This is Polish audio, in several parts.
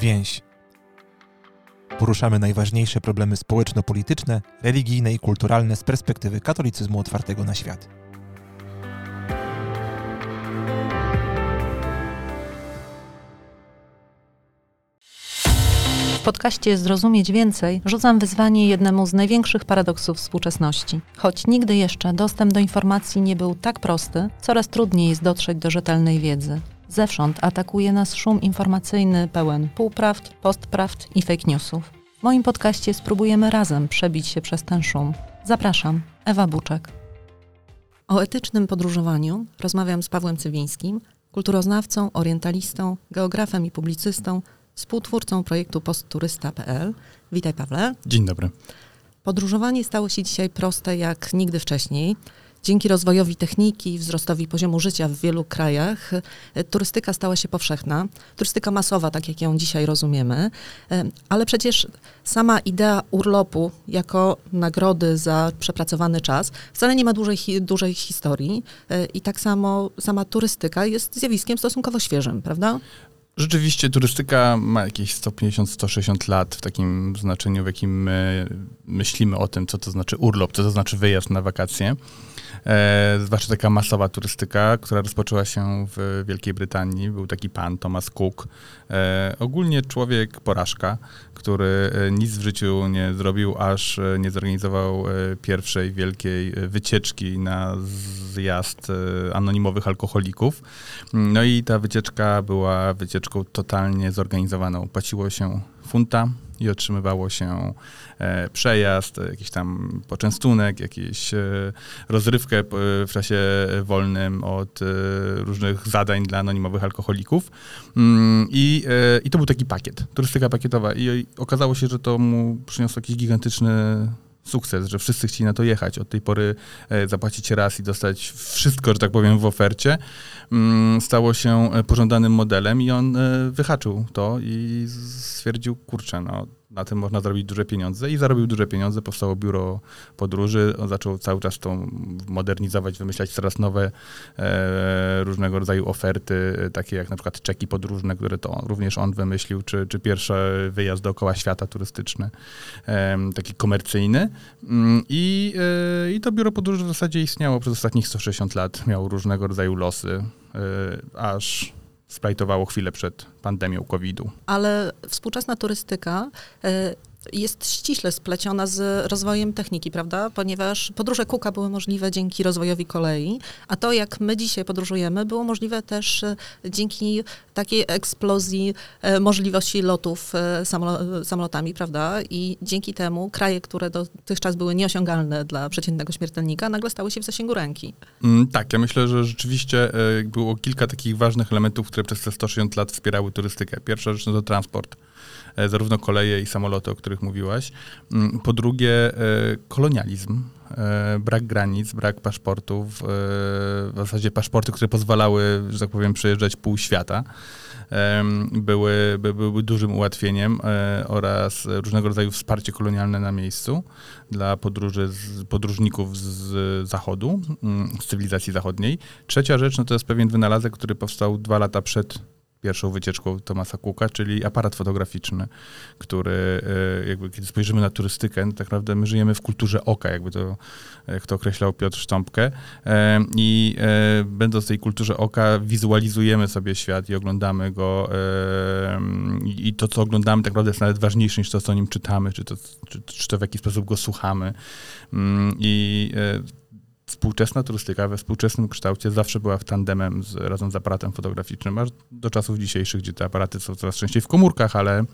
Więź. Poruszamy najważniejsze problemy społeczno-polityczne, religijne i kulturalne z perspektywy katolicyzmu otwartego na świat. W podcaście Zrozumieć Więcej rzucam wyzwanie jednemu z największych paradoksów współczesności. Choć nigdy jeszcze dostęp do informacji nie był tak prosty, coraz trudniej jest dotrzeć do rzetelnej wiedzy. Zewsząd atakuje nas szum informacyjny pełen półprawd, postprawd i fake newsów. W moim podcaście spróbujemy razem przebić się przez ten szum. Zapraszam, Ewa Buczek. O etycznym podróżowaniu rozmawiam z Pawłem Cywińskim, kulturoznawcą, orientalistą, geografem i publicystą, współtwórcą projektu postturysta.pl. Witaj Pawle. Dzień dobry. Podróżowanie stało się dzisiaj proste jak nigdy wcześniej. Dzięki rozwojowi techniki, wzrostowi poziomu życia w wielu krajach, e, turystyka stała się powszechna. Turystyka masowa, tak jak ją dzisiaj rozumiemy. E, ale przecież sama idea urlopu jako nagrody za przepracowany czas wcale nie ma dużej, dużej historii. E, I tak samo sama turystyka jest zjawiskiem stosunkowo świeżym, prawda? Rzeczywiście turystyka ma jakieś 150-160 lat w takim znaczeniu, w jakim my myślimy o tym, co to znaczy urlop, co to znaczy wyjazd na wakacje. E, zwłaszcza taka masowa turystyka, która rozpoczęła się w Wielkiej Brytanii. Był taki pan Thomas Cook. E, ogólnie człowiek porażka, który e, nic w życiu nie zrobił, aż e, nie zorganizował e, pierwszej wielkiej wycieczki na zjazd anonimowych alkoholików. No i ta wycieczka była wycieczką totalnie zorganizowaną. Płaciło się funta i otrzymywało się e, przejazd, jakiś tam poczęstunek, jakąś e, rozrywkę e, w czasie wolnym od różnych zadań dla anonimowych alkoholików. Mm, I, i to był taki pakiet, turystyka pakietowa. I okazało się, że to mu przyniosło jakiś gigantyczny sukces, że wszyscy chcieli na to jechać. Od tej pory zapłacić raz i dostać wszystko, że tak powiem, w ofercie. Mm, stało się pożądanym modelem i on wyhaczył to i stwierdził, kurczę, no na tym można zrobić duże pieniądze i zarobił duże pieniądze, powstało biuro podróży, on zaczął cały czas to modernizować, wymyślać coraz nowe e, różnego rodzaju oferty, takie jak na przykład czeki podróżne, które to również on wymyślił, czy, czy pierwszy wyjazd dookoła świata turystyczny, e, taki komercyjny. Mm, I, e, i to biuro podróży w zasadzie istniało przez ostatnich 160 lat, miało różnego rodzaju losy, e, aż splajtowało chwilę przed pandemią COVID-u. Ale współczesna turystyka e, jest ściśle spleciona z rozwojem techniki, prawda? Ponieważ podróże Kuka były możliwe dzięki rozwojowi kolei, a to, jak my dzisiaj podróżujemy, było możliwe też e, dzięki takiej eksplozji e, możliwości lotów samolotami, prawda? I dzięki temu kraje, które dotychczas były nieosiągalne dla przeciętnego śmiertelnika, nagle stały się w zasięgu ręki. Mm, tak, ja myślę, że rzeczywiście było kilka takich ważnych elementów, które przez te 160 lat wspierały turystykę. Pierwsza rzecz no to transport. E, zarówno koleje i samoloty, o których mówiłaś. Mm, po drugie, e, kolonializm, e, brak granic, brak paszportów, w zasadzie paszporty, które pozwalały, że tak powiem, przejeżdżać pół świata były, były dużym ułatwieniem oraz różnego rodzaju wsparcie kolonialne na miejscu dla podróży z, podróżników z zachodu, mm, z cywilizacji zachodniej. Trzecia rzecz no to jest pewien wynalazek, który powstał dwa lata przed pierwszą wycieczką Tomasa Cooka, czyli aparat fotograficzny, który e, jakby kiedy spojrzymy na turystykę, tak naprawdę my żyjemy w kulturze oka, jakby to, jak to określał Piotr Sztąpkę. E, i e, będąc w tej kulturze oka wizualizujemy sobie świat i oglądamy go i to, co oglądamy tak naprawdę jest nawet ważniejsze niż to, co o nim czytamy, czy to, czy, czy to w jaki sposób go słuchamy. Mm, i współczesna turystyka we współczesnym kształcie zawsze była w tandemem z, razem z aparatem fotograficznym, aż do czasów dzisiejszych, gdzie te aparaty są coraz częściej w komórkach, ale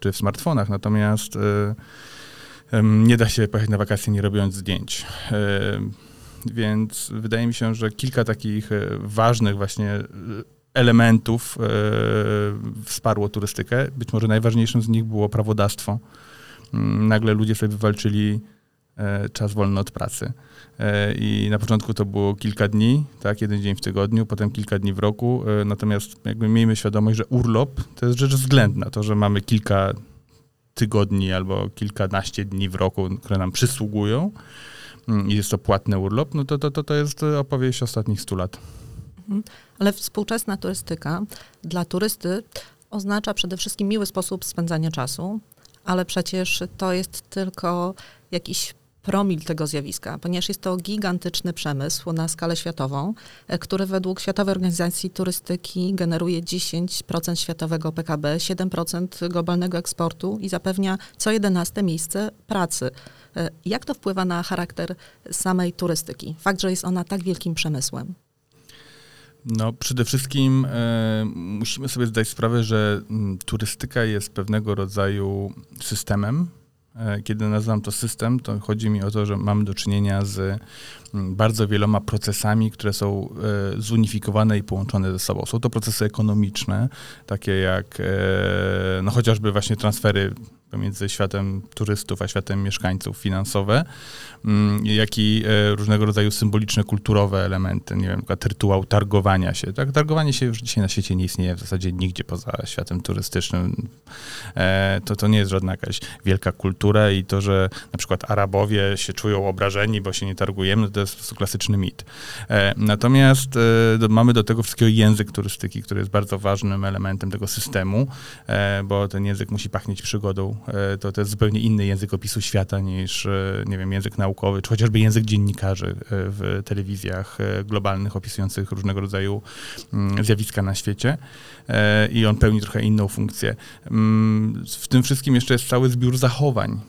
czy w smartfonach. Natomiast y, y, nie da się pojechać na wakacje nie robiąc zdjęć. Y, więc wydaje mi się, że kilka takich y, ważnych właśnie y, elementów y, wsparło turystykę. Być może najważniejszym z nich było prawodawstwo. Mm, nagle ludzie sobie wywalczyli czas wolny od pracy. E, i na początku to było kilka dni, tak, jeden dzień w tygodniu, potem kilka dni w roku, e, natomiast jakby miejmy świadomość, że urlop to jest rzecz względna, to, że mamy kilka tygodni albo kilkanaście dni w roku, które nam przysługują mm, i jest to płatny urlop, no to, to, to, to jest opowieść ostatnich stu lat. Mhm. Ale współczesna turystyka dla turysty Oznacza przede wszystkim miły sposób spędzania czasu, ale przecież to jest tylko jakiś promil tego zjawiska, ponieważ jest to gigantyczny przemysł na skalę światową, e, który według Światowej Organizacji Turystyki generuje 10% światowego PKB, 7% globalnego eksportu i zapewnia co 11 miejsce pracy. E, jak to wpływa na charakter samej turystyki? Fakt, że jest ona tak wielkim przemysłem. No, przede wszystkim e, musimy sobie zdać sprawę, że mm, turystyka jest pewnego rodzaju systemem, kiedy nazywam to system, to chodzi mi o to, że mamy do czynienia z mm, bardzo wieloma procesami, które są e, zunifikowane i połączone ze sobą. Są to procesy ekonomiczne, takie jak e, no chociażby właśnie transfery pomiędzy światem turystów a światem mieszkańców finansowe, mm, jak i e, różnego rodzaju symboliczne, kulturowe elementy, nie wiem, przykład rytuał targowania się. Tak, targowanie się już dzisiaj na świecie nie istnieje w zasadzie nigdzie poza światem turystycznym. E, to, to nie jest żadna jakaś wielka kultura i to, że na przykład Arabowie się czują obrażeni, bo się nie targujemy, to jest po prostu klasyczny mit. E, natomiast mamy do tego wszystkiego język turystyki, który jest bardzo ważnym elementem tego systemu, bo ten język musi pachnieć przygodą to, to jest zupełnie inny język opisu świata niż, e, nie wiem, język naukowy, czy chociażby język dziennikarzy e, w telewizjach globalnych opisujących różnego rodzaju mm, zjawiska na świecie. I on pełni trochę inną funkcję. Mm, w tym wszystkim jeszcze jest cały zbiór zachowań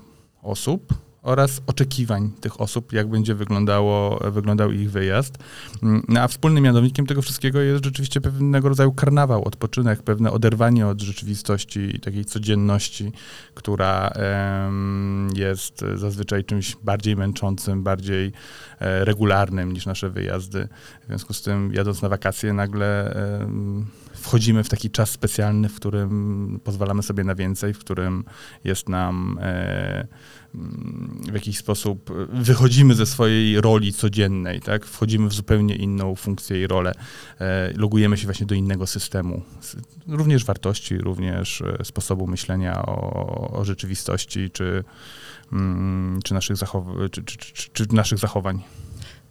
osób, oraz oczekiwań tych osób, jak będzie wyglądało, wyglądał ich wyjazd. No, a wspólnym mianownikiem tego wszystkiego jest rzeczywiście pewnego rodzaju karnawał, odpoczynek, pewne oderwanie od rzeczywistości i takiej codzienności, która jest zazwyczaj czymś bardziej męczącym, bardziej e, regularnym niż nasze wyjazdy. W związku z tym, jadąc na wakacje, nagle wchodzimy w taki czas specjalny, w którym pozwalamy sobie na więcej, w którym jest nam e, w jakiś sposób wychodzimy ze swojej roli codziennej, tak? Wchodzimy w zupełnie inną funkcję i rolę. E, logujemy się właśnie do innego systemu. Również wartości, również e, sposobu myślenia o, o rzeczywistości, czy, mm, czy, naszych zachow- czy, czy, czy, czy naszych zachowań.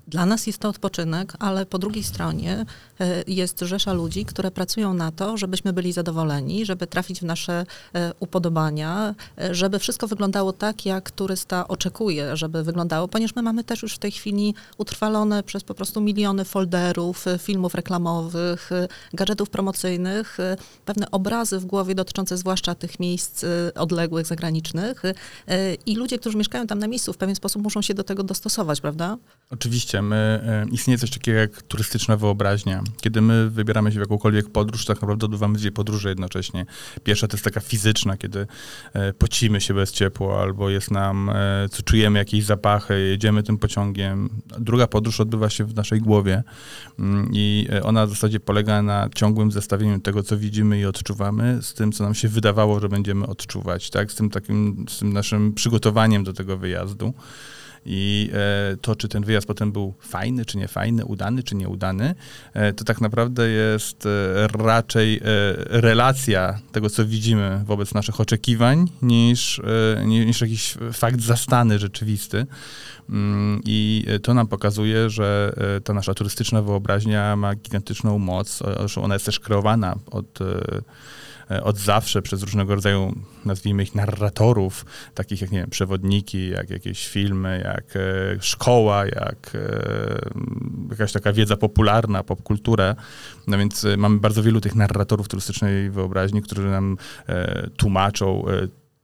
Dla nas jest to odpoczynek, ale po drugiej stronie e, jest rzesza ludzi, które pracują na to, żebyśmy byli zadowoleni, żeby trafić w nasze e, upodobania, e, żeby wszystko wyglądało tak, jak turysta oczekuje, żeby wyglądało, ponieważ my mamy też już w tej chwili utrwalone przez po prostu miliony folderów, filmów reklamowych, gadżetów promocyjnych, pewne obrazy w głowie dotyczące zwłaszcza tych miejsc odległych, zagranicznych i ludzie, którzy mieszkają tam na miejscu w pewien sposób muszą się do tego dostosować, prawda? Oczywiście my, e, istnieje coś takiego jak turystyczna wyobraźnia. Kiedy my wybieramy się w jakąkolwiek podróż, tak naprawdę odbywamy dwie podróże jednocześnie. Pierwsza to jest taka fizyczna, kiedy e, pocimy się bez ciepła, albo jest nam, e, co czujemy jakieś zapachy, jedziemy tym pociągiem. Druga podróż odbywa się w naszej głowie mm, i ona w zasadzie polega na ciągłym zestawieniu tego, co widzimy i odczuwamy, z tym, co nam się wydawało, że będziemy odczuwać, tak? Z tym takim, z tym naszym przygotowaniem do tego wyjazdu i e, to, czy ten wyjazd potem był fajny, czy niefajny, udany, czy nieudany, e, to tak naprawdę jest e, raczej relacja tego, co widzimy wobec naszych oczekiwań, niż, niż jakiś fakt zastany, rzeczywisty. Mm, I to nam pokazuje, że ta nasza turystyczna wyobraźnia ma gigantyczną moc. Ona jest też kreowana od od zawsze przez różnego rodzaju, nazwijmy ich, narratorów, takich jak, nie wiem, przewodniki, jak jakieś filmy, jak e, szkoła, jak e, jakaś taka wiedza popularna, popkultura. No więc mamy bardzo wielu tych narratorów turystycznej wyobraźni, którzy nam tłumaczą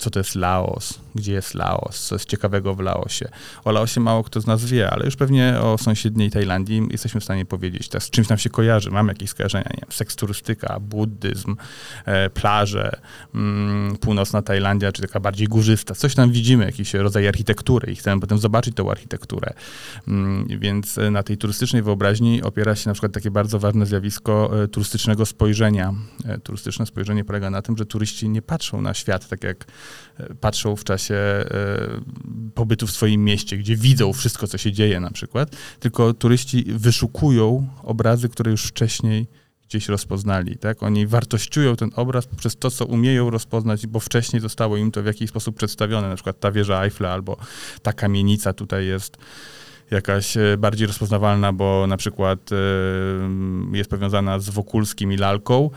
co to jest Laos, gdzie jest Laos, co jest ciekawego w Laosie. O Laosie mało kto z nas wie, ale już pewnie o sąsiedniej Tajlandii jesteśmy w stanie powiedzieć. Z czymś nam się kojarzy, mamy jakieś skojarzenia, nie wiem, seks turystyka, buddyzm, e, plaże, mm, północna Tajlandia, czy taka bardziej górzysta. Coś tam widzimy, jakiś rodzaj architektury i chcemy potem zobaczyć tą architekturę. Mm, więc e, na tej turystycznej wyobraźni opiera się na przykład takie bardzo ważne zjawisko e, turystycznego spojrzenia. E, turystyczne spojrzenie polega na tym, że turyści nie patrzą na świat tak jak patrzą w czasie e, pobytu w swoim mieście, gdzie widzą wszystko, co się dzieje na przykład, tylko turyści wyszukują obrazy, które już wcześniej gdzieś rozpoznali, tak? Oni wartościują ten obraz przez to, co umieją rozpoznać, bo wcześniej zostało im to w jakiś sposób przedstawione, na przykład ta wieża Eiffla albo ta kamienica tutaj jest jakaś e, bardziej rozpoznawalna, bo na przykład e, jest powiązana z Wokulskim i Lalką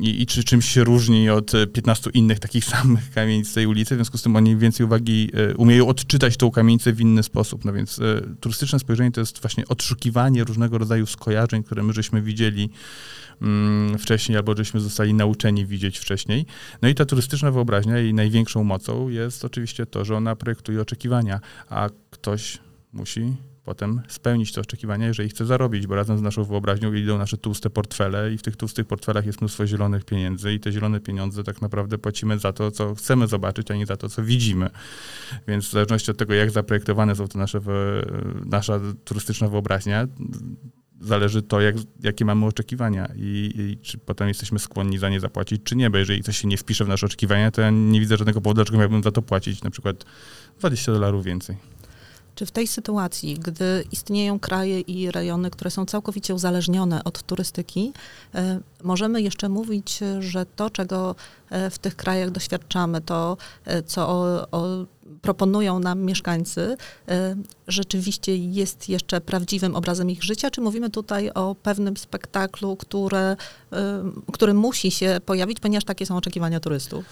i, i czy czymś się różni od 15 innych takich samych kamienic tej ulicy, w związku z tym oni więcej uwagi umieją odczytać tą kamienicę w inny sposób. No więc turystyczne spojrzenie to jest właśnie odszukiwanie różnego rodzaju skojarzeń, które my żeśmy widzieli mm, wcześniej, albo żeśmy zostali nauczeni widzieć wcześniej. No i ta turystyczna wyobraźnia jej największą mocą jest oczywiście to, że ona projektuje oczekiwania, a ktoś musi potem spełnić te oczekiwania, jeżeli chce zarobić, bo razem z naszą wyobraźnią idą nasze tłuste portfele i w tych tłustych portfelach jest mnóstwo zielonych pieniędzy i te zielone pieniądze tak naprawdę płacimy za to, co chcemy zobaczyć, a nie za to, co widzimy. Więc w zależności od tego, jak zaprojektowane są to nasze, nasza turystyczna wyobraźnia, zależy to, jak, jakie mamy oczekiwania i, i, czy potem jesteśmy skłonni za nie zapłacić, czy nie, bo jeżeli coś się nie wpisze w nasze oczekiwania, to ja nie widzę żadnego powodu, dlaczego miałbym za to płacić na przykład 20 dolarów więcej. Czy w tej sytuacji, gdy istnieją kraje i rejony, które są całkowicie uzależnione od turystyki, e, możemy jeszcze mówić, że to, czego e, w tych krajach doświadczamy, to, e, co o, o proponują nam mieszkańcy, rzeczywiście jest jeszcze prawdziwym obrazem ich życia? Czy mówimy tutaj o pewnym spektaklu, które, który musi się pojawić, ponieważ takie są oczekiwania turystów?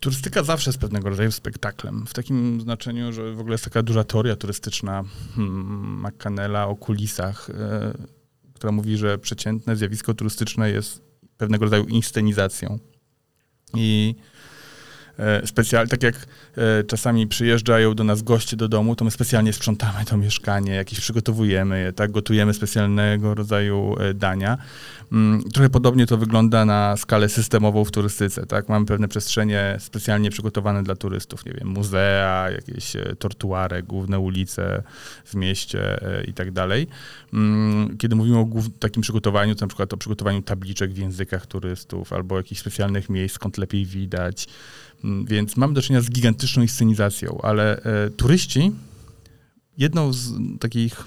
Turystyka zawsze jest pewnego rodzaju spektaklem. W takim znaczeniu, że w ogóle jest taka duża teoria turystyczna hmm, McCannella o kulisach, e, która mówi, że przeciętne zjawisko turystyczne jest pewnego rodzaju inscenizacją. I specjalnie, tak jak e, czasami przyjeżdżają do nas goście do domu, to my specjalnie sprzątamy to mieszkanie, jakieś przygotowujemy je, tak, gotujemy specjalnego rodzaju e, dania. Mm, trochę podobnie to wygląda na skalę systemową w turystyce. Tak? Mamy pewne przestrzenie specjalnie przygotowane dla turystów, nie wiem, muzea, jakieś e, tortuary, główne ulice w mieście e, i tak dalej. Mm, kiedy mówimy o takim przygotowaniu, to na przykład o przygotowaniu tabliczek w językach turystów albo jakichś specjalnych miejsc, skąd lepiej widać. Mm, więc mamy do czynienia z gigantyczną inscenizacją, ale e, turyści jedną z takich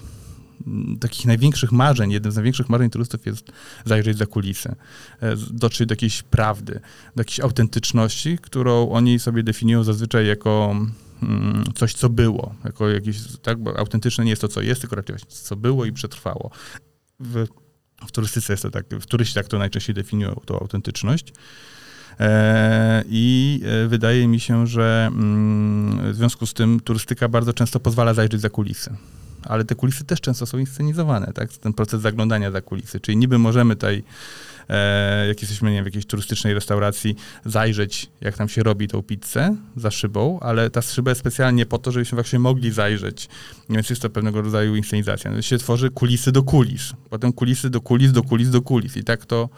takich największych marzeń, jednym z największych marzeń turystów jest zajrzeć za kulisy, e, dotrzeć do jakiejś prawdy, do jakiejś autentyczności, którą oni sobie definiują zazwyczaj jako mm, coś, co było, jako jakieś, tak, bo autentyczne nie jest to, co jest, tylko raczej co było i przetrwało. W, w turystyce jest to tak, w turyści tak to najczęściej definiują, tą autentyczność. E, I e, wydaje mi się, że mm, w związku z tym turystyka bardzo często pozwala zajrzeć za kulisy ale te kulisy też często są inscenizowane, tak? Ten proces zaglądania za kulisy, czyli niby możemy tutaj, jak jesteśmy nie wiem, w jakiejś turystycznej restauracji, zajrzeć, jak tam się robi tą pizzę za szybą, ale ta szyba jest specjalnie po to, żebyśmy właśnie mogli zajrzeć. Więc jest to pewnego rodzaju inscenizacja. No, się tworzy kulisy do kulis, potem kulisy do kulis, do kulis, do kulis i tak to,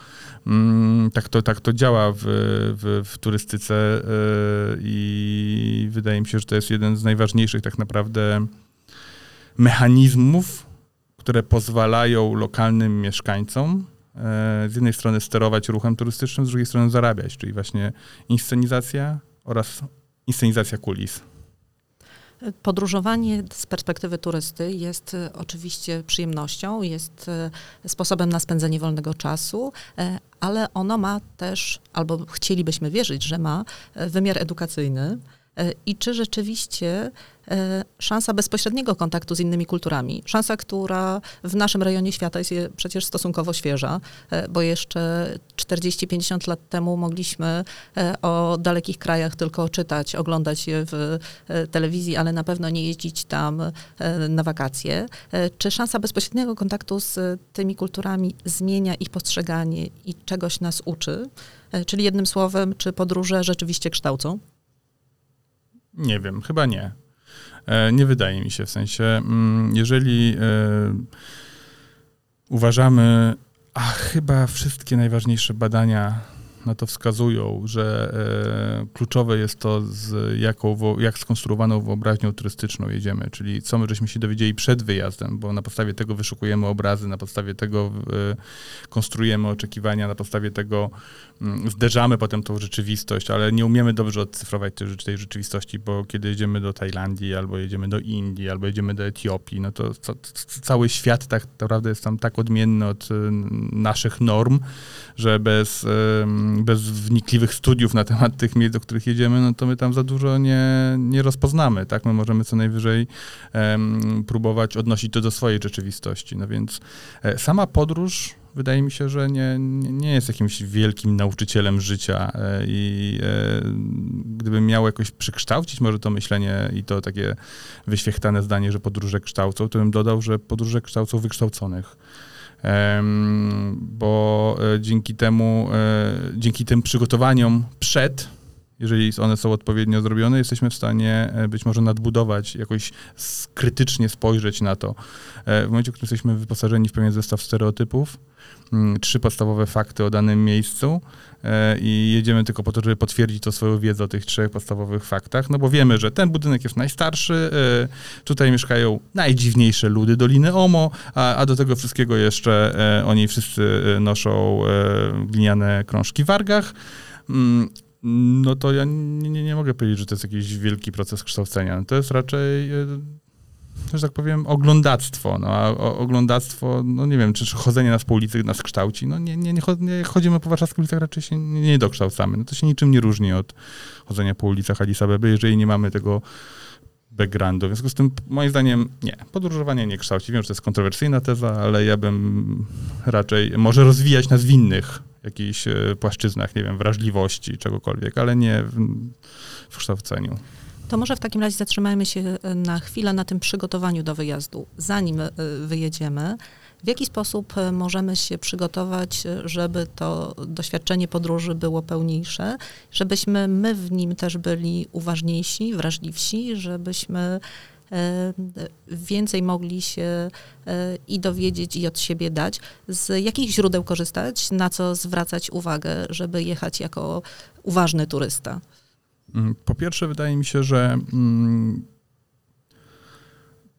mm, tak to, tak to działa w, w, w turystyce yy, i wydaje mi się, że to jest jeden z najważniejszych tak naprawdę mechanizmów, które pozwalają lokalnym mieszkańcom e, z jednej strony sterować ruchem turystycznym, z drugiej strony zarabiać, czyli właśnie inscenizacja oraz inscenizacja kulis. Podróżowanie z perspektywy turysty jest e, oczywiście przyjemnością, jest e, sposobem na spędzenie wolnego czasu, ale ono ma też, albo chcielibyśmy wierzyć, że ma wymiar edukacyjny. I czy rzeczywiście E, szansa bezpośredniego kontaktu z innymi kulturami. Szansa, która w naszym rejonie świata jest przecież stosunkowo świeża, e, bo jeszcze 40-50 lat temu mogliśmy e, o dalekich krajach tylko czytać, oglądać je w telewizji, ale na pewno nie jeździć tam na wakacje. Czy szansa bezpośredniego kontaktu z tymi kulturami zmienia ich postrzeganie i czegoś nas uczy? Czyli jednym słowem, czy podróże rzeczywiście kształcą? Nie wiem, chyba nie. E, nie wydaje mi się, w sensie, mm, jeżeli e, uważamy, a chyba wszystkie najważniejsze badania na to wskazują, że e, kluczowe jest to, z jaką, jak skonstruowaną wyobraźnią turystyczną jedziemy, czyli co my żeśmy się dowiedzieli przed wyjazdem, bo na podstawie tego wyszukujemy obrazy, na podstawie tego e, konstruujemy oczekiwania, na podstawie tego mm, zderzamy potem tą rzeczywistość, ale nie umiemy dobrze odcyfrować tej, tej rzeczywistości, bo kiedy jedziemy do Tajlandii, albo jedziemy do Indii, albo jedziemy do Etiopii, no to cały świat tak naprawdę jest tam tak odmienny od naszych norm, że bez bez wnikliwych studiów na temat tych miejsc, do których jedziemy, no to my tam za dużo nie, nie rozpoznamy, tak? My możemy co najwyżej um, próbować odnosić to do swojej rzeczywistości. No więc e, sama podróż wydaje mi się, że nie, nie jest jakimś wielkim nauczycielem życia e, i e, gdybym miał jakoś przykształcić może to myślenie i to takie wyświechtane zdanie, że podróże kształcą, to bym dodał, że podróże kształcą wykształconych bo e, dzięki temu, dzięki tym przygotowaniom przed, jeżeli one są odpowiednio zrobione, jesteśmy w stanie być może nadbudować, jakoś krytycznie spojrzeć na to. W momencie, w którym jesteśmy wyposażeni w pewien zestaw stereotypów, Mm, trzy podstawowe fakty o danym miejscu e, i jedziemy tylko po to, żeby potwierdzić to swoją wiedzę o tych trzech podstawowych faktach, no bo wiemy, że ten budynek jest najstarszy, e, tutaj mieszkają najdziwniejsze ludy Doliny Omo, a, a do tego wszystkiego jeszcze e, oni wszyscy noszą gliniane krążki w wargach. No to ja nie, nie, mogę powiedzieć, że to jest jakiś wielki proces kształcenia. To jest raczej że tak powiem, oglądactwo. No, a oglądactwo, no nie wiem, czy, chodzenie nas po ulicy nas kształci. No nie, nie, nie, chodzimy po warszawskich ulicach, raczej się nie, nie dokształcamy. No to się niczym nie różni od chodzenia po ulicach Addis Abeby, jeżeli nie mamy tego backgroundu. W związku z tym, moim zdaniem, nie. Podróżowanie nie kształci. Wiem, że to jest kontrowersyjna teza, ale ja bym raczej może rozwijać nas w innych jakichś e, płaszczyznach, nie wiem, wrażliwości, czegokolwiek, ale nie w, w kształceniu. To może w takim razie zatrzymajmy się e, na chwilę na tym przygotowaniu do wyjazdu. Zanim e, wyjedziemy, w jaki sposób e, możemy się przygotować, żeby to doświadczenie podróży było pełniejsze, żebyśmy my w nim też byli uważniejsi, wrażliwsi, żebyśmy więcej mogli się i dowiedzieć, i od siebie dać. Z jakich źródeł korzystać, na co zwracać uwagę, żeby jechać jako uważny turysta? Mm, po pierwsze, wydaje mi się, że mm,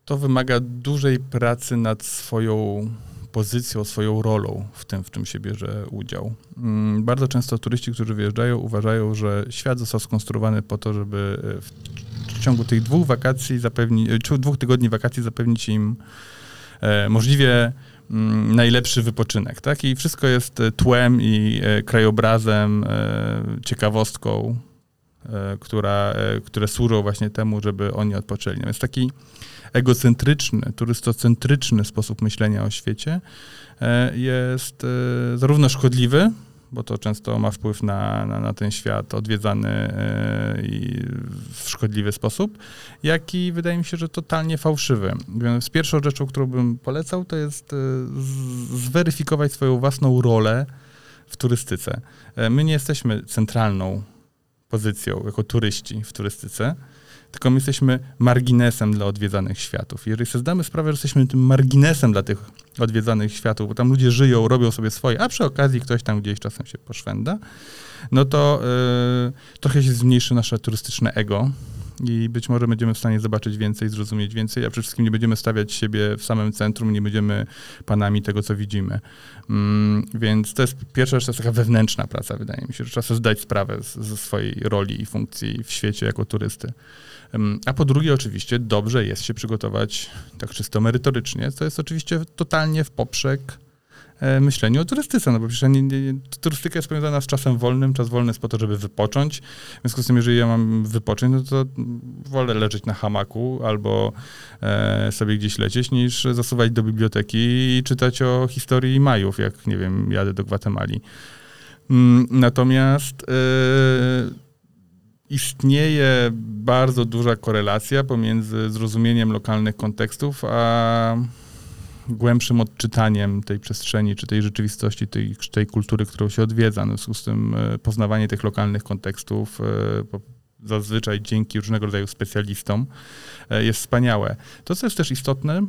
to wymaga dużej pracy nad swoją pozycją, swoją rolą w tym, w czym się bierze udział. Mm, bardzo często turyści, którzy wyjeżdżają, uważają, że świat został skonstruowany po to, żeby e, w ciągu tych dwóch wakacji zapewnić, czy dwóch tygodni wakacji zapewnić im e, możliwie najlepszy wypoczynek, tak? I wszystko jest e, tłem i krajobrazem, ciekawostką, E, która, e, które służą właśnie temu, żeby oni odpoczęli. Natomiast taki egocentryczny, turystocentryczny sposób myślenia o świecie e, jest zarówno szkodliwy, bo to często ma wpływ na, na, na ten świat odwiedzany i w szkodliwy sposób, jak i wydaje mi się, że totalnie fałszywy. Więc pierwszą rzeczą, którą bym polecał, to jest zweryfikować swoją własną rolę w turystyce. My nie jesteśmy centralną pozycją jako turyści w turystyce, tylko my jesteśmy marginesem dla odwiedzanych światów. Jeżeli sobie zdamy sprawę, że jesteśmy tym marginesem dla tych odwiedzanych światów, bo tam ludzie żyją, robią sobie swoje, a przy okazji ktoś tam gdzieś czasem się poszwenda, no to yy, trochę się zmniejszy nasze turystyczne ego, i być może będziemy w stanie zobaczyć więcej, zrozumieć więcej, a przede wszystkim nie będziemy stawiać siebie w samym centrum, nie będziemy panami tego, co widzimy. Mm, więc to jest pierwsza rzecz, to jest taka wewnętrzna praca, wydaje mi się, że trzeba sobie zdać sprawę ze swojej roli i funkcji w świecie jako turysty. Mm, a po drugie, oczywiście, dobrze jest się przygotować tak czysto merytorycznie, co jest oczywiście totalnie w poprzek myśleniu o turystyce, no bo przecież nie, nie, turystyka jest powiązana z czasem wolnym, czas wolny jest po to, żeby wypocząć. W związku z tym, jeżeli ja mam wypocząć, no to wolę leżeć na hamaku albo e, sobie gdzieś lecieć, niż zasuwać do biblioteki i czytać o historii Majów, jak, nie wiem, jadę do Gwatemali. Mm, natomiast e, istnieje bardzo duża korelacja pomiędzy zrozumieniem lokalnych kontekstów, a głębszym odczytaniem tej przestrzeni, czy tej rzeczywistości, tej, tej kultury, którą się odwiedza. No, w związku z tym e, poznawanie tych lokalnych kontekstów e, zazwyczaj dzięki różnego rodzaju specjalistom e, jest wspaniałe. To, co jest też istotne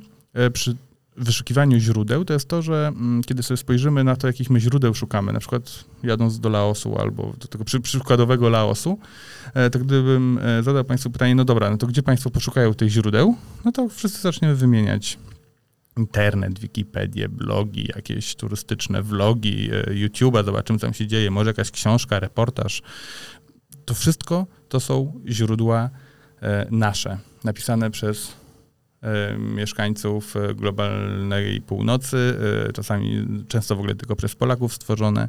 przy wyszukiwaniu źródeł, to jest to, że mm, kiedy sobie spojrzymy na to, jakich my źródeł szukamy, na przykład jadąc do Laosu albo do tego przy, przykładowego Laosu, to gdybym zadał Państwu pytanie, no dobra, no to gdzie Państwo poszukają tych źródeł, no to wszyscy zaczniemy wymieniać internet, Wikipedię, blogi, jakieś turystyczne vlogi, e, YouTube'a, zobaczymy, co tam się dzieje, może jakaś książka, reportaż. To wszystko to są źródła e, nasze, napisane przez e, mieszkańców globalnej północy, czasami często w ogóle tylko przez Polaków stworzone.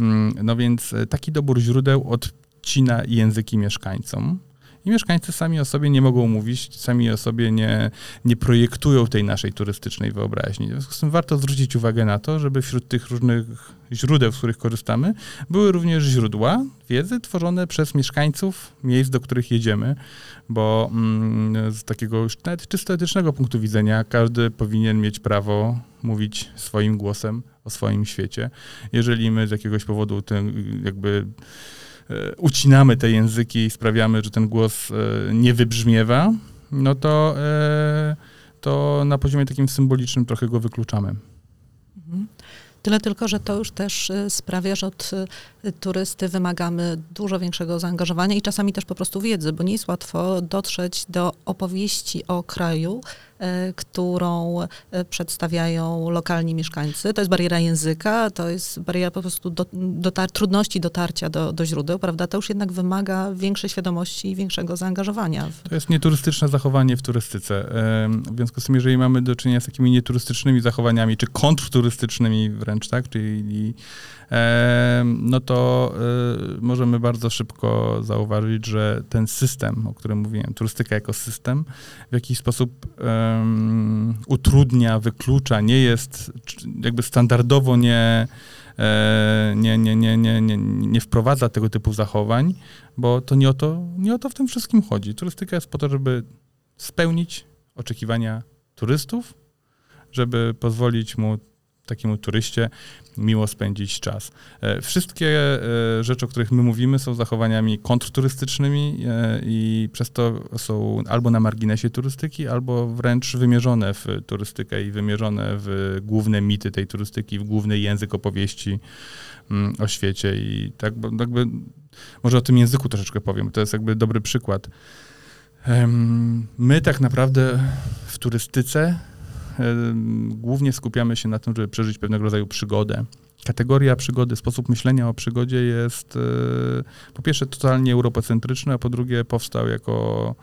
Mm, no więc taki dobór źródeł odcina języki mieszkańcom. I mieszkańcy sami o sobie nie mogą mówić, sami o sobie nie, nie projektują tej naszej turystycznej wyobraźni. W związku z tym warto zwrócić uwagę na to, żeby wśród tych różnych źródeł, z których korzystamy, były również źródła wiedzy tworzone przez mieszkańców miejsc, do których jedziemy, bo mm, z takiego już nawet czysto etycznego punktu widzenia każdy powinien mieć prawo mówić swoim głosem o swoim świecie. Jeżeli my z jakiegoś powodu ten jakby ucinamy te języki i sprawiamy, że ten głos e, nie wybrzmiewa, no to, e, to na poziomie takim symbolicznym trochę go wykluczamy. Tyle tylko, że to już też sprawia, że od turysty wymagamy dużo większego zaangażowania i czasami też po prostu wiedzy, bo nie jest łatwo dotrzeć do opowieści o kraju, E, którą przedstawiają lokalni mieszkańcy. To jest bariera języka, to jest bariera po prostu do, dotar trudności dotarcia do, do źródeł, prawda? To już jednak wymaga większej świadomości i większego zaangażowania. To jest nieturystyczne zachowanie w turystyce. W związku z tym, jeżeli mamy do czynienia z takimi nieturystycznymi zachowaniami, czy kontrturystycznymi wręcz, tak, czyli no to y, możemy bardzo szybko zauważyć, że ten system, o którym mówiłem, turystyka jako system, w jakiś sposób utrudnia, wyklucza, nie jest jakby standardowo nie, e, nie, nie, nie, nie, nie, nie wprowadza tego typu zachowań, bo to nie o to, nie o to w tym wszystkim chodzi. Turystyka jest po to, żeby spełnić oczekiwania turystów, żeby pozwolić mu takiemu turyście miło spędzić czas. E, wszystkie e, rzeczy, o których my mówimy, są zachowaniami kontrturystycznymi e, i przez to są albo na marginesie turystyki, albo wręcz wymierzone w turystykę i wymierzone w główne mity tej turystyki, w główny język opowieści mm, o świecie. I tak jakby, może o tym języku troszeczkę powiem. To jest jakby dobry przykład. My tak naprawdę w turystyce głównie skupiamy się na tym, żeby przeżyć pewnego rodzaju przygodę. Kategoria przygody, sposób myślenia o przygodzie jest e, po pierwsze totalnie europocentryczny, a po drugie powstał jako,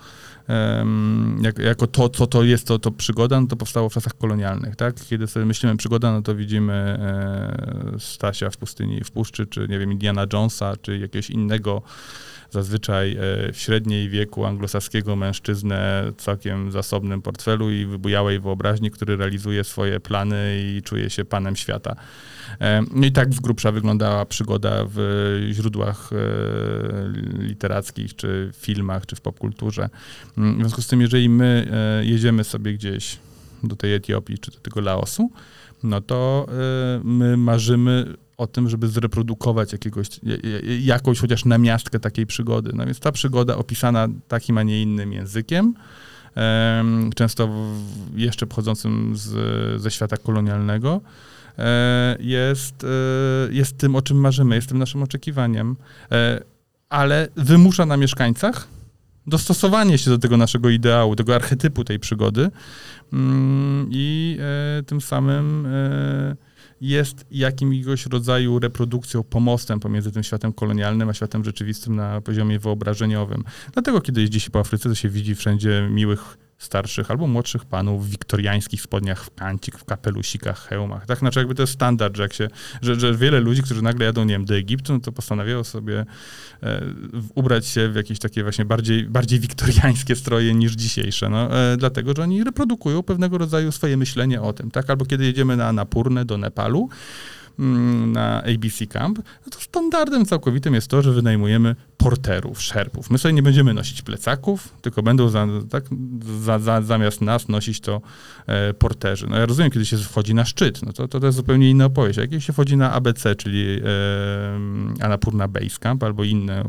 jako to, co to jest to, to przygoda, no to powstało w czasach kolonialnych, tak? Kiedy sobie myślimy przygoda, no to widzimy e, Stasia w pustyni, w puszczy, czy nie wiem, Indiana Jonesa, czy jakiegoś innego zazwyczaj e, w średniej wieku anglosaskiego mężczyznę całkiem zasobnym portfelu i wybujałej wyobraźni, który realizuje swoje plany i czuje się panem świata. E, no i tak z grubsza wyglądała przygoda w źródłach e, literackich, czy filmach, czy w popkulturze. Mm, w związku z tym, jeżeli my jedziemy sobie gdzieś do tej Etiopii, czy do tego Laosu, no to my marzymy o tym, żeby zreprodukować jakiegoś, jakąś chociaż namiastkę takiej przygody. No więc ta przygoda opisana takim, a nie innym językiem, często jeszcze pochodzącym z, ze świata kolonialnego, e, jest, e, jest tym, o czym marzymy, jest tym naszym oczekiwaniem, e, ale wymusza na mieszkańcach dostosowanie się do tego naszego ideału, tego archetypu tej przygody mm, i tym samym jest jakimś rodzaju reprodukcją, pomostem pomiędzy tym światem kolonialnym, a światem rzeczywistym na poziomie wyobrażeniowym. Dlatego, kiedy jeździ się po Afryce, to się widzi wszędzie miłych starszych albo młodszych panów w wiktoriańskich spodniach w kancik, w kapelusikach, hełmach. Tak, znaczy jakby to jest standard, że, jak się, że, że wiele ludzi, którzy nagle jadą, nie wiem, do Egiptu, no to postanawiają sobie e, ubrać się w jakieś takie właśnie bardziej, bardziej wiktoriańskie stroje niż dzisiejsze, no, e, dlatego, że oni reprodukują pewnego rodzaju swoje myślenie o tym, tak, albo kiedy jedziemy na Napurnę do Nepalu, na ABC Camp, no to standardem całkowitym jest to, że wynajmujemy porterów, szerpów. My sobie nie będziemy nosić plecaków, tylko będą za, tak, za, za, zamiast nas nosić to e, porterzy. No ja rozumiem, kiedy się wchodzi na szczyt, no to, to, to jest zupełnie inna opowieść. Jak się wchodzi na ABC, czyli e, Annapurna Base Camp albo inne,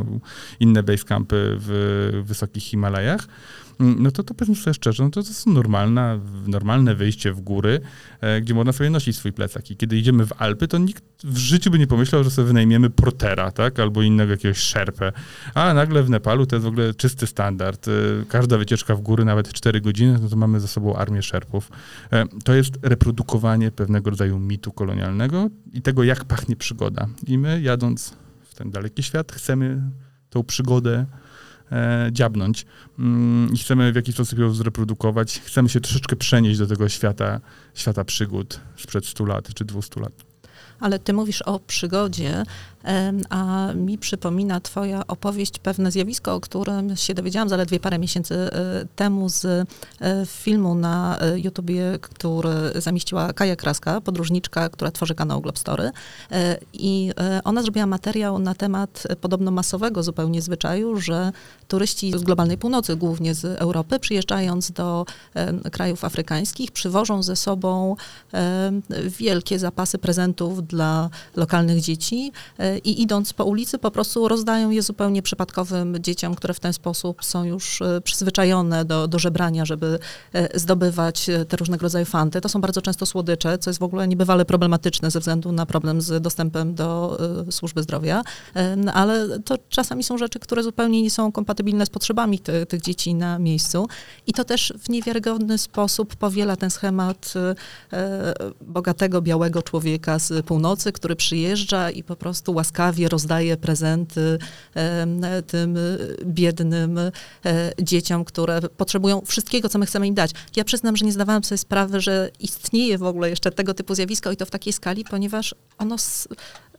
inne base campy w wysokich Himalajach, Mm, no to, to powiedzmy sobie szczerze, no to, to jest normalna, normalne wyjście w góry, e, gdzie można sobie nosić swój plecak. I kiedy idziemy w Alpy, to nikt w życiu by nie pomyślał, że sobie wynajmiemy portera, tak, albo innego jakiegoś szerpę. A nagle w Nepalu to jest w ogóle czysty standard. E, każda wycieczka w góry, nawet 4 godziny, no to mamy za sobą armię szerpów. E, to jest reprodukowanie pewnego rodzaju mitu kolonialnego i tego, jak pachnie przygoda. I my, jadąc w ten daleki świat, chcemy tą przygodę e, dziabnąć mm, i chcemy w jakiś sposób ją zreprodukować. Chcemy się troszeczkę przenieść do tego świata, świata przygód sprzed 100 lat czy 200 lat. Ale ty mówisz o przygodzie, a mi przypomina twoja opowieść pewne zjawisko, o którym się dowiedziałam zaledwie parę miesięcy e, temu z e, filmu na e, YouTubie, który zamieściła Kaja Kraska, podróżniczka, która tworzy kanał Globstory. I ona zrobiła materiał na temat podobno masowego zupełnie zwyczaju, że turyści z globalnej północy, głównie z Europy, przyjeżdżając do krajów afrykańskich, przywożą ze sobą wielkie zapasy prezentów dla lokalnych dzieci i idąc po ulicy po prostu rozdają je zupełnie przypadkowym dzieciom, które w ten sposób są już e, przyzwyczajone do, do żebrania, żeby e, zdobywać e, te różnego rodzaju fanty. To są bardzo często słodycze, co jest w ogóle niebywale problematyczne ze względu na problem z dostępem do służby zdrowia, ale to czasami są rzeczy, które zupełnie nie są kompatybilne z potrzebami ty, tych dzieci na miejscu i to też w niewiarygodny sposób powiela ten schemat bogatego, białego człowieka z północy, który przyjeżdża i po prostu łaskawie rozdaje prezenty tym biednym e, dzieciom, które potrzebują wszystkiego, co my chcemy im dać. Ja przyznam, że nie zdawałam sobie sprawy, że istnieje w ogóle jeszcze tego typu zjawisko i to w takiej skali, ponieważ ono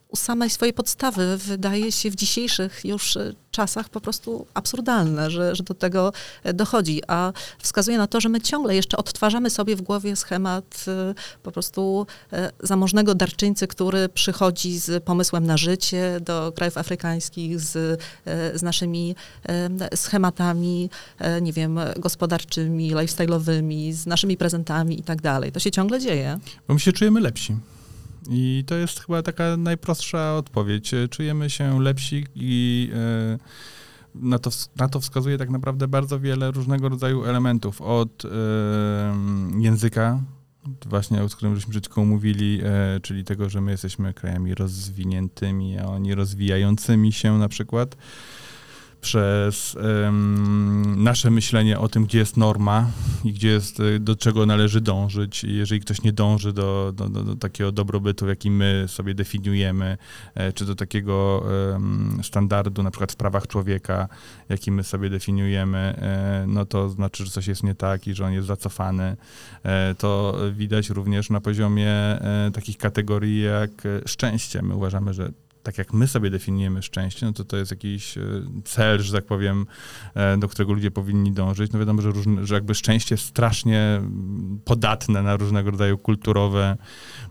u samej swojej podstawy wydaje się w dzisiejszych już e, czasach po prostu absurdalne, że, że do tego e, dochodzi, a wskazuje na to, że my ciągle jeszcze odtwarzamy sobie w głowie schemat e, po prostu zamożnego darczyńcy, który przychodzi z pomysłem na życie do krajów afrykańskich, z, z naszymi schematami, nie wiem, gospodarczymi, lifestyle'owymi, z naszymi prezentami i tak dalej. To się ciągle dzieje. Bo my się czujemy lepsi. I to jest chyba taka najprostsza odpowiedź. Czujemy się lepsi i e, na to, na to wskazuje tak naprawdę bardzo wiele różnego rodzaju elementów. Od języka, właśnie o którym żeśmy chwilą mówili, e, czyli tego, że my jesteśmy krajami rozwiniętymi, a oni rozwijającymi się na przykład przez um, nasze myślenie o tym, gdzie jest norma i gdzie jest, y, do czego należy dążyć. jeżeli ktoś nie dąży do, do, do, takiego dobrobytu, jaki my sobie definiujemy, e, czy do takiego um, standardu, na przykład w prawach człowieka, jaki my sobie definiujemy, e, no to znaczy, że coś jest nie tak i że on jest zacofany. E, to widać również na poziomie e, takich kategorii jak e, szczęście. My uważamy, że tak jak my sobie definiujemy szczęście, no to to jest jakiś e, cel, że tak powiem, e, do którego ludzie powinni dążyć. No wiadomo, że, różne, że jakby szczęście jest strasznie mm, podatne na różnego rodzaju kulturowe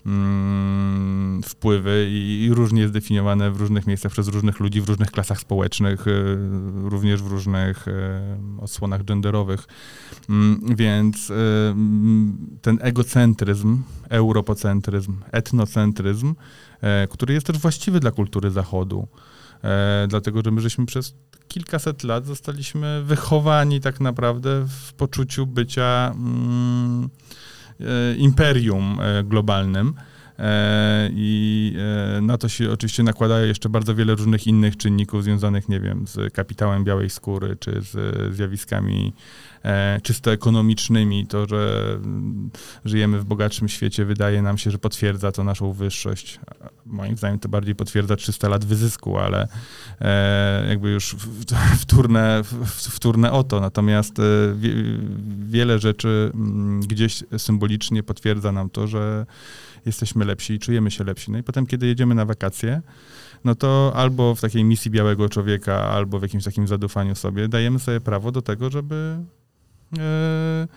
mm, wpływy i, i, różnie jest definiowane w różnych miejscach przez różnych ludzi, w różnych klasach społecznych, y, również w różnych odsłonach genderowych. Mm, więc y, ten egocentryzm, europocentryzm, etnocentryzm, E, który jest też właściwy dla kultury Zachodu. E, dlatego, że my żeśmy przez kilkaset lat zostaliśmy wychowani tak naprawdę w poczuciu bycia mm, e, imperium globalnym. I na to się oczywiście nakłada jeszcze bardzo wiele różnych innych czynników związanych, nie wiem, z kapitałem białej skóry, czy z zjawiskami e, czysto ekonomicznymi. To, że mm, żyjemy w bogatszym świecie, wydaje nam się, że potwierdza to naszą wyższość. Moim zdaniem to bardziej potwierdza 300 lat wyzysku, ale e, jakby już wtórne, wtórne o to. Natomiast e, wie, wiele rzeczy mm, gdzieś symbolicznie potwierdza nam to, że jesteśmy lepsi czujemy się lepsi. No i potem, kiedy jedziemy na wakacje, no to albo w takiej misji białego człowieka, albo w jakimś takim zadufaniu sobie dajemy sobie prawo do tego, żeby e,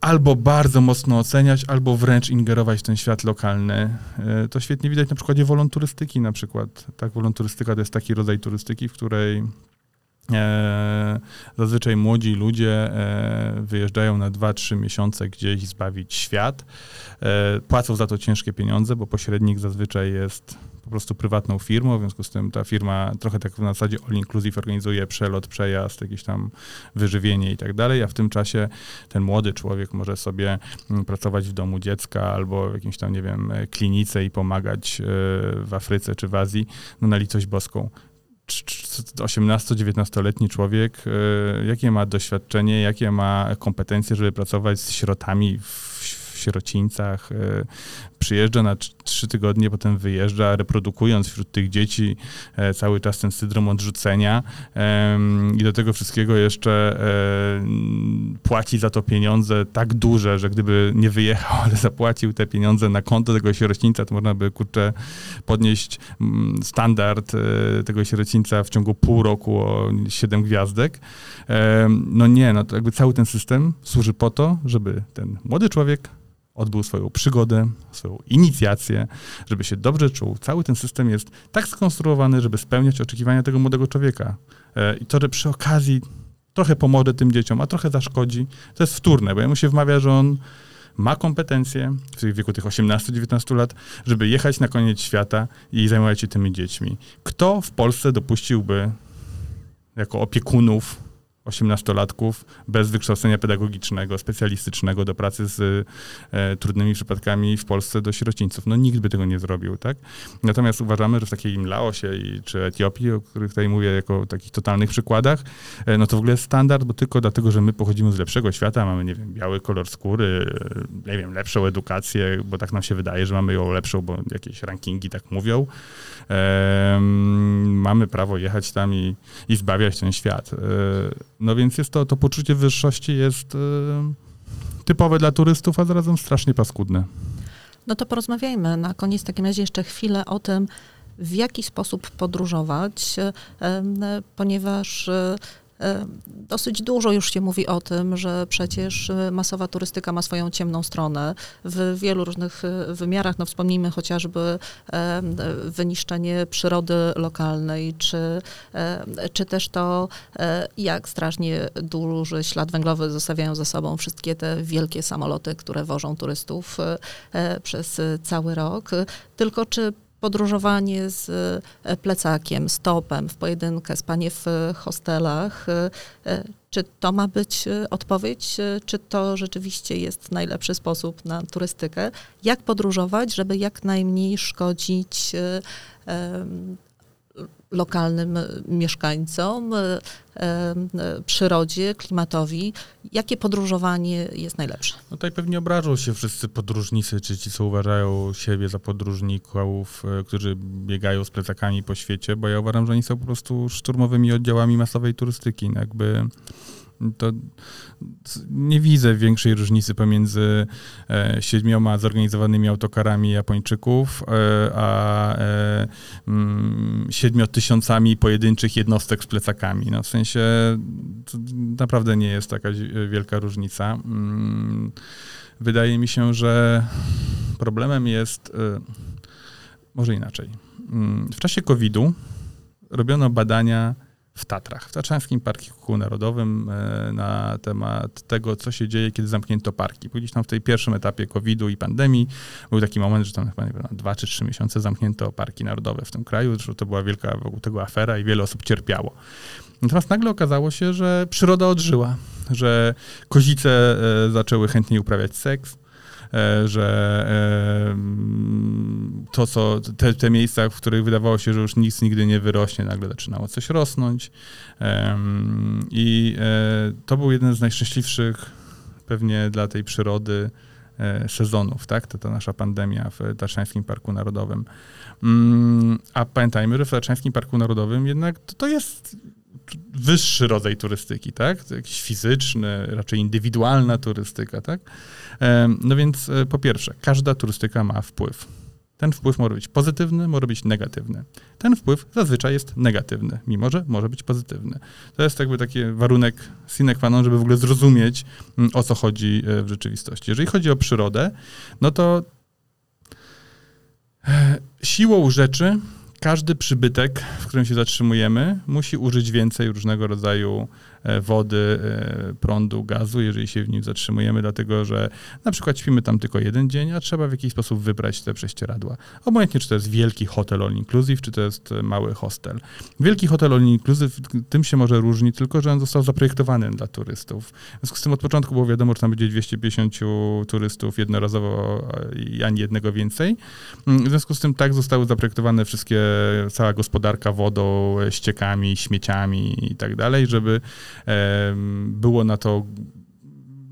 albo bardzo mocno oceniać, albo wręcz ingerować w ten świat lokalny. E, to świetnie widać na przykładzie wolonturystyki na przykład. Tak, wolonturystyka to jest taki rodzaj turystyki, w której zazwyczaj młodzi ludzie e, wyjeżdżają na 2-3 miesiące gdzieś zbawić świat. E, płacą za to ciężkie pieniądze, bo pośrednik zazwyczaj jest po prostu prywatną firmą, w związku z tym ta firma trochę tak na zasadzie all inclusive organizuje przelot, przejazd, jakieś tam wyżywienie i tak dalej, a w tym czasie ten młody człowiek może sobie mm, pracować w domu dziecka albo w jakimś tam, nie wiem, klinice i pomagać w Afryce czy w Azji, no na litość boską. 18-19-letni człowiek, e, jakie ma doświadczenie, jakie ma kompetencje, żeby pracować z sierotami w sierocińcach, przyjeżdża na trzy tygodnie, potem wyjeżdża, reprodukując wśród tych dzieci cały czas ten syndrom odrzucenia i do tego wszystkiego jeszcze płaci za to pieniądze tak duże, że gdyby nie wyjechał, ale zapłacił te pieniądze na konto tego sierocińca, to można by, kurczę, podnieść mm, standard tego sierocińca w ciągu pół roku o 7 gwiazdek. No nie, no to jakby cały ten system służy po to, żeby ten młody człowiek odbył swoją przygodę, swoją inicjację, żeby się dobrze czuł. Cały ten system jest tak skonstruowany, żeby spełniać oczekiwania tego młodego człowieka. E, I to, że przy okazji trochę pomoże tym dzieciom, a trochę zaszkodzi, to jest wtórne, bo ja mu się wmawia, że on ma kompetencje w wieku tych 18-19 lat, żeby jechać na koniec świata i zajmować się tymi dziećmi. Kto w Polsce dopuściłby jako opiekunów 18-latków bez wykształcenia pedagogicznego, specjalistycznego do pracy z e, trudnymi przypadkami w Polsce do sierocińców. No nikt by tego nie zrobił, tak? Natomiast uważamy, że w takim Laosie i, czy Etiopii, o których tutaj mówię jako takich totalnych przykładach, e, no to w ogóle jest standard, bo tylko dlatego, że my pochodzimy z lepszego świata, mamy, nie wiem, biały kolor skóry, e, nie wiem, lepszą edukację, bo tak nam się wydaje, że mamy ją lepszą, bo jakieś rankingi tak mówią. E, mamy prawo jechać tam i, i zbawiać ten świat. No więc jest to, to poczucie wyższości jest y, typowe dla turystów, a zarazem strasznie paskudne. No to porozmawiajmy na koniec w takim razie jeszcze chwilę o tym, w jaki sposób podróżować, ponieważ E, dosyć dużo już się mówi o tym, że przecież e, masowa turystyka ma swoją ciemną stronę w wielu różnych e, wymiarach. No wspomnijmy chociażby wyniszczenie przyrody lokalnej, czy, czy też to, jak strasznie duży ślad węglowy zostawiają za sobą wszystkie te wielkie samoloty, które wożą turystów przez cały rok. Tylko czy podróżowanie z e, plecakiem, stopem, w pojedynkę, spanie w hostelach. E, e, czy to ma być odpowiedź, czy to rzeczywiście jest najlepszy sposób na turystykę? Jak podróżować, żeby jak najmniej szkodzić lokalnym mieszkańcom, e, e, przyrodzie, klimatowi. Jakie podróżowanie jest najlepsze? No tutaj pewnie obrażą się wszyscy podróżnicy, czy ci, co uważają siebie za podróżników, e, którzy biegają z plecakami po świecie, bo ja uważam, że oni są po prostu szturmowymi oddziałami masowej turystyki. No jakby to nie widzę większej różnicy pomiędzy e, siedmioma zorganizowanymi autokarami Japończyków, e, a e, mm, siedmiu tysiącami pojedynczych jednostek z plecakami. No, w sensie naprawdę nie jest taka wielka różnica. Mm, wydaje mi się, że problemem jest może inaczej. Mm, w czasie COVID-u robiono badania w Tatrach, w Tatrzańskim Parku Narodowym e, na temat tego, co się dzieje, kiedy zamknięto parki. Bo gdzieś tam w tej pierwszym etapie COVID-u i pandemii był taki moment, że tam chyba nie wiem, dwa czy trzy miesiące zamknięto parki narodowe w tym kraju. Zresztą to była wielka wokół tego afera i wiele osób cierpiało. Natomiast nagle okazało się, że przyroda odżyła, że kozice e, zaczęły chętniej uprawiać seks, że e, to, co te, te miejsca, w których wydawało się, że już nic nigdy nie wyrośnie, nagle zaczynało coś rosnąć. I e, to był jeden z najszczęśliwszych pewnie dla tej przyrody sezonów, tak? To ta nasza pandemia w Tatrzańskim Parku Narodowym. Mm, a pamiętajmy, że w Tatrzańskim Parku Narodowym jednak to jest wyższy rodzaj turystyki, tak? Jakiś fizyczny, raczej indywidualna turystyka, tak? No więc e, po pierwsze, każda turystyka ma wpływ. Ten wpływ może być pozytywny, może być negatywny. Ten wpływ zazwyczaj jest negatywny, mimo że może być pozytywny. To jest jakby taki warunek sine qua non, żeby w ogóle zrozumieć, mm, o co chodzi e, w rzeczywistości. Jeżeli chodzi o przyrodę, no to e, siłą rzeczy każdy przybytek, w którym się zatrzymujemy, musi użyć więcej różnego rodzaju wody, e, prądu, gazu, jeżeli się w nim zatrzymujemy, dlatego że na przykład śpimy tam tylko jeden dzień, a trzeba w jakiś sposób wybrać te prześcieradła. Obojętnie, czy to jest wielki hotel all inclusive, czy to jest mały hostel. Wielki hotel all inclusive tym się może różni, tylko że on został zaprojektowany dla turystów. W związku z tym od początku było wiadomo, że tam będzie 250 turystów jednorazowo i ani jednego więcej. W związku z tym tak zostały zaprojektowane wszystkie, cała gospodarka wodą, ściekami, śmieciami i tak dalej, żeby było na to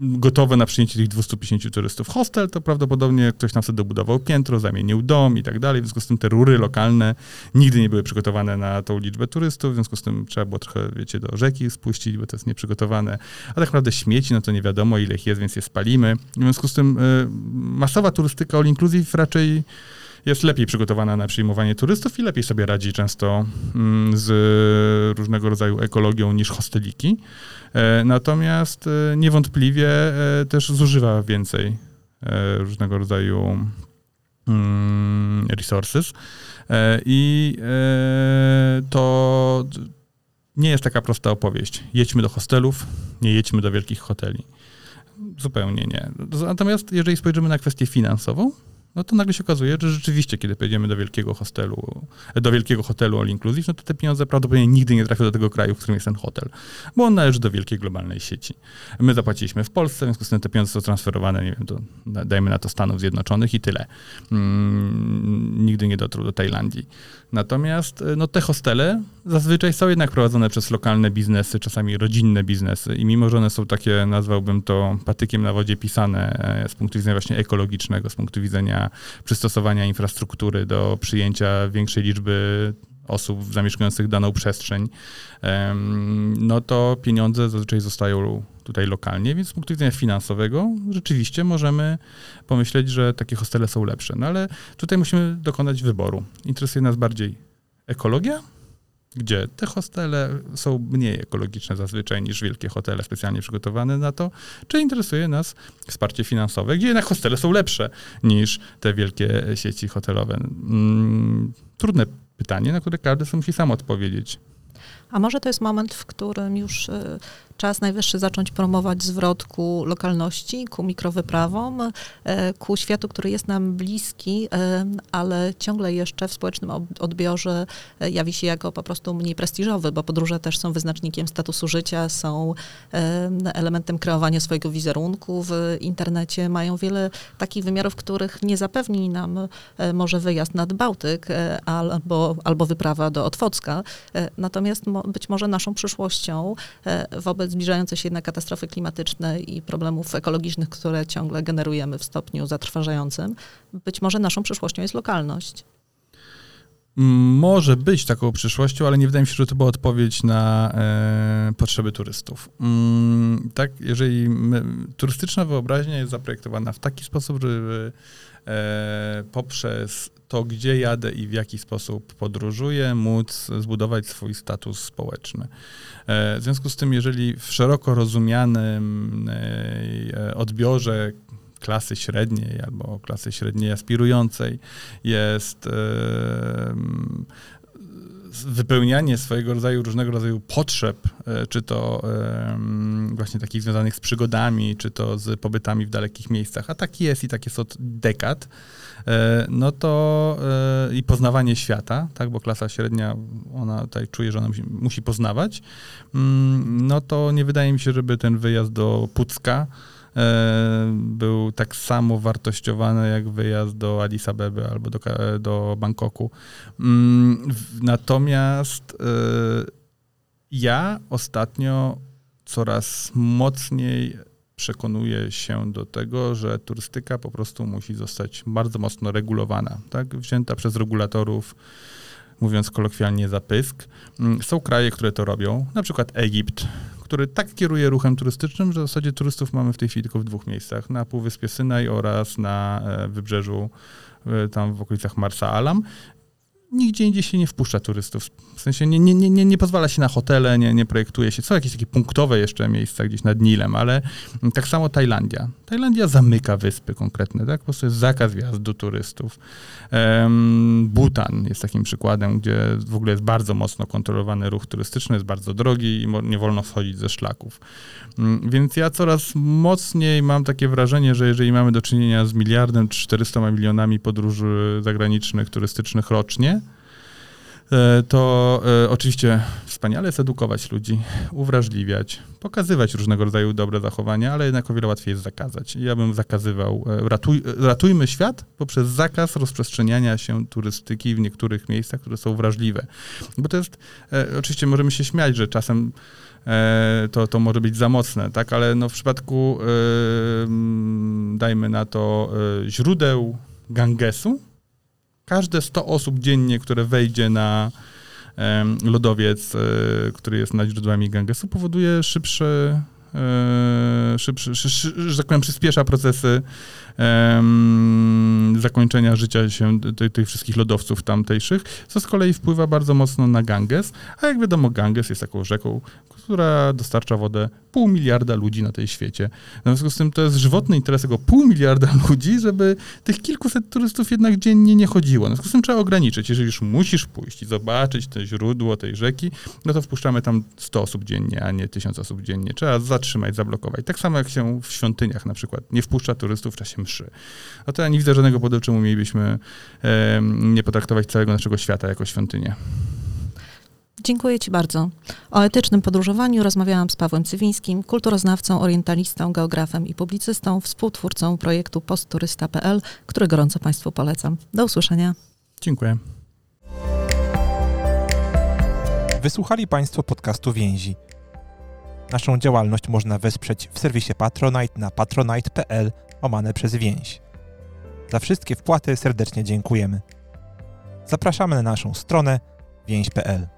gotowe na przyjęcie tych 250 turystów. Hostel to prawdopodobnie ktoś tam sobie dobudował piętro, zamienił dom i tak dalej. W związku z tym te rury lokalne nigdy nie były przygotowane na tą liczbę turystów, w związku z tym trzeba było trochę, wiecie, do rzeki spuścić, bo to jest nieprzygotowane. A tak naprawdę śmieci, no to nie wiadomo ile ich jest, więc je spalimy. W związku z tym y, masowa turystyka all inclusive raczej jest lepiej przygotowana na przyjmowanie turystów i lepiej sobie radzi często mm, z różnego rodzaju ekologią niż hosteliki. E, natomiast e, niewątpliwie e, też zużywa więcej różnego rodzaju mm, resources i to nie jest taka prosta opowieść. Jedźmy do hostelów, nie jedźmy do wielkich hoteli. Zupełnie nie. Natomiast jeżeli spojrzymy na kwestię finansową, no to nagle się okazuje, że rzeczywiście, kiedy pojedziemy do wielkiego hostelu, do wielkiego hotelu all inclusive, no to te pieniądze prawdopodobnie nigdy nie trafią do tego kraju, w którym jest ten hotel, bo on należy do wielkiej globalnej sieci. My zapłaciliśmy w Polsce, w związku z tym te pieniądze są transferowane, nie wiem, do, dajmy na to Stanów Zjednoczonych i tyle. Mm, nigdy nie dotrą do Tajlandii. Natomiast no, te hostele zazwyczaj są jednak prowadzone przez lokalne biznesy, czasami rodzinne biznesy. I mimo, że one są takie, nazwałbym to patykiem na wodzie pisane e, z punktu widzenia właśnie ekologicznego, z punktu widzenia przystosowania infrastruktury do przyjęcia większej liczby osób zamieszkujących daną przestrzeń, no to pieniądze zazwyczaj zostają tutaj lokalnie, więc z punktu widzenia finansowego rzeczywiście możemy pomyśleć, że takie hostele są lepsze. No ale tutaj musimy dokonać wyboru. Interesuje nas bardziej ekologia, gdzie te hostele są mniej ekologiczne zazwyczaj niż wielkie hotele specjalnie przygotowane na to, czy interesuje nas wsparcie finansowe, gdzie jednak hostele są lepsze niż te wielkie sieci hotelowe. Mm, trudne pytanie, na które każdy musi sam odpowiedzieć. A może to jest moment, w którym już y, czas najwyższy zacząć promować zwrot ku lokalności, ku mikrowyprawom, e, ku światu, który jest nam bliski, e, ale ciągle jeszcze w społecznym odbiorze jawi się jako po prostu mniej prestiżowy, bo podróże też są wyznacznikiem statusu życia, są elementem kreowania swojego wizerunku w internecie, mają wiele takich wymiarów, których nie zapewni nam może wyjazd nad Bałtyk albo, albo wyprawa do Otwocka. Natomiast być może naszą przyszłością wobec zbliżające się jednak katastrofy klimatyczne i problemów ekologicznych, które ciągle generujemy w stopniu zatrważającym, być może naszą przyszłością jest lokalność. Może być taką przyszłością, ale nie wydaje mi się, że to była odpowiedź na e, potrzeby turystów. Mm, tak, jeżeli my, turystyczna wyobraźnia jest zaprojektowana w taki sposób, żeby e, poprzez to, gdzie jadę i w jaki sposób podróżuję, móc zbudować swój status społeczny. E, w związku z tym, jeżeli w szeroko rozumianym e, odbiorze klasy średniej albo klasy średniej aspirującej jest e, wypełnianie swojego rodzaju, różnego rodzaju potrzeb, czy to właśnie takich związanych z przygodami, czy to z pobytami w dalekich miejscach, a tak jest i tak jest od dekad, E, no to e, i poznawanie świata, tak, bo klasa średnia, ona tutaj czuje, że ona musi, musi poznawać, mm, no to nie wydaje mi się, żeby ten wyjazd do Pucka e, był tak samo wartościowany jak wyjazd do Addis Abeby albo do, do Bangkoku. Mm, natomiast ja ostatnio coraz mocniej przekonuje się do tego, że turystyka po prostu musi zostać bardzo mocno regulowana, tak? wzięta przez regulatorów, mówiąc kolokwialnie, za pysk. Mm, są kraje, które to robią, na przykład Egipt, który tak kieruje ruchem turystycznym, że w zasadzie turystów mamy w tej chwili tylko w dwóch miejscach, na Półwyspie Synaj oraz na e, wybrzeżu e, tam w okolicach Marsa Alam nigdzie indziej się nie wpuszcza turystów. W sensie nie, nie, nie, nie pozwala się na hotele, nie, nie projektuje się. Są jakieś takie punktowe jeszcze miejsca gdzieś nad Nilem, ale tak samo Tajlandia. Tajlandia zamyka wyspy konkretne, tak? Po prostu jest zakaz wjazdu turystów. Um, Bhutan jest takim przykładem, gdzie w ogóle jest bardzo mocno kontrolowany ruch turystyczny, jest bardzo drogi i nie wolno wchodzić ze szlaków. Um, więc ja coraz mocniej mam takie wrażenie, że jeżeli mamy do czynienia z miliardem 400 milionami podróży zagranicznych, turystycznych rocznie, to e, oczywiście wspaniale jest edukować ludzi, uwrażliwiać, pokazywać różnego rodzaju dobre zachowania, ale jednak o wiele łatwiej jest zakazać. Ja bym zakazywał, e, ratuj, ratujmy świat poprzez zakaz rozprzestrzeniania się turystyki w niektórych miejscach, które są wrażliwe. Bo to jest, e, oczywiście możemy się śmiać, że czasem e, to, to może być za mocne, tak, ale no w przypadku, e, dajmy na to, e, źródeł Gangesu, każde 100 osób dziennie, które wejdzie na lodowiec, e, który jest nad źródłami Gangesu, powoduje szybsze, e, szybszy, szy, szy, że tak powiem, przyspiesza procesy zakończenia życia się ty, tych wszystkich lodowców tamtejszych, co z kolei wpływa bardzo mocno na Ganges, a jak wiadomo Ganges jest taką rzeką, która dostarcza wodę pół miliarda ludzi na tej świecie. W związku z tym to jest żywotny interes tego pół miliarda ludzi, żeby tych kilkuset turystów jednak dziennie nie chodziło. W związku z tym trzeba ograniczyć. Jeżeli już musisz pójść i zobaczyć te źródło tej rzeki, no to wpuszczamy tam 100 osób dziennie, a nie 1000 osób dziennie. Trzeba zatrzymać, zablokować. Tak samo jak się w świątyniach na przykład nie wpuszcza turystów w czasie mszy. No to ja nie widzę żadnego powodu, czemu mielibyśmy em, nie potraktować całego naszego świata jako świątynię. Dziękuję Ci bardzo. O etycznym podróżowaniu rozmawiałam z Pawłem Cywińskim, kulturoznawcą, orientalistą, geografem i publicystą, współtwórcą projektu postturysta.pl, który gorąco Państwu polecam. Do usłyszenia. Dziękuję. Wysłuchali Państwo podcastu Więzi. Naszą działalność można wesprzeć w serwisie Patronite na patronite.pl łamane przez więź. Za wszystkie wpłaty serdecznie dziękujemy. Zapraszamy na naszą stronę więź.pl.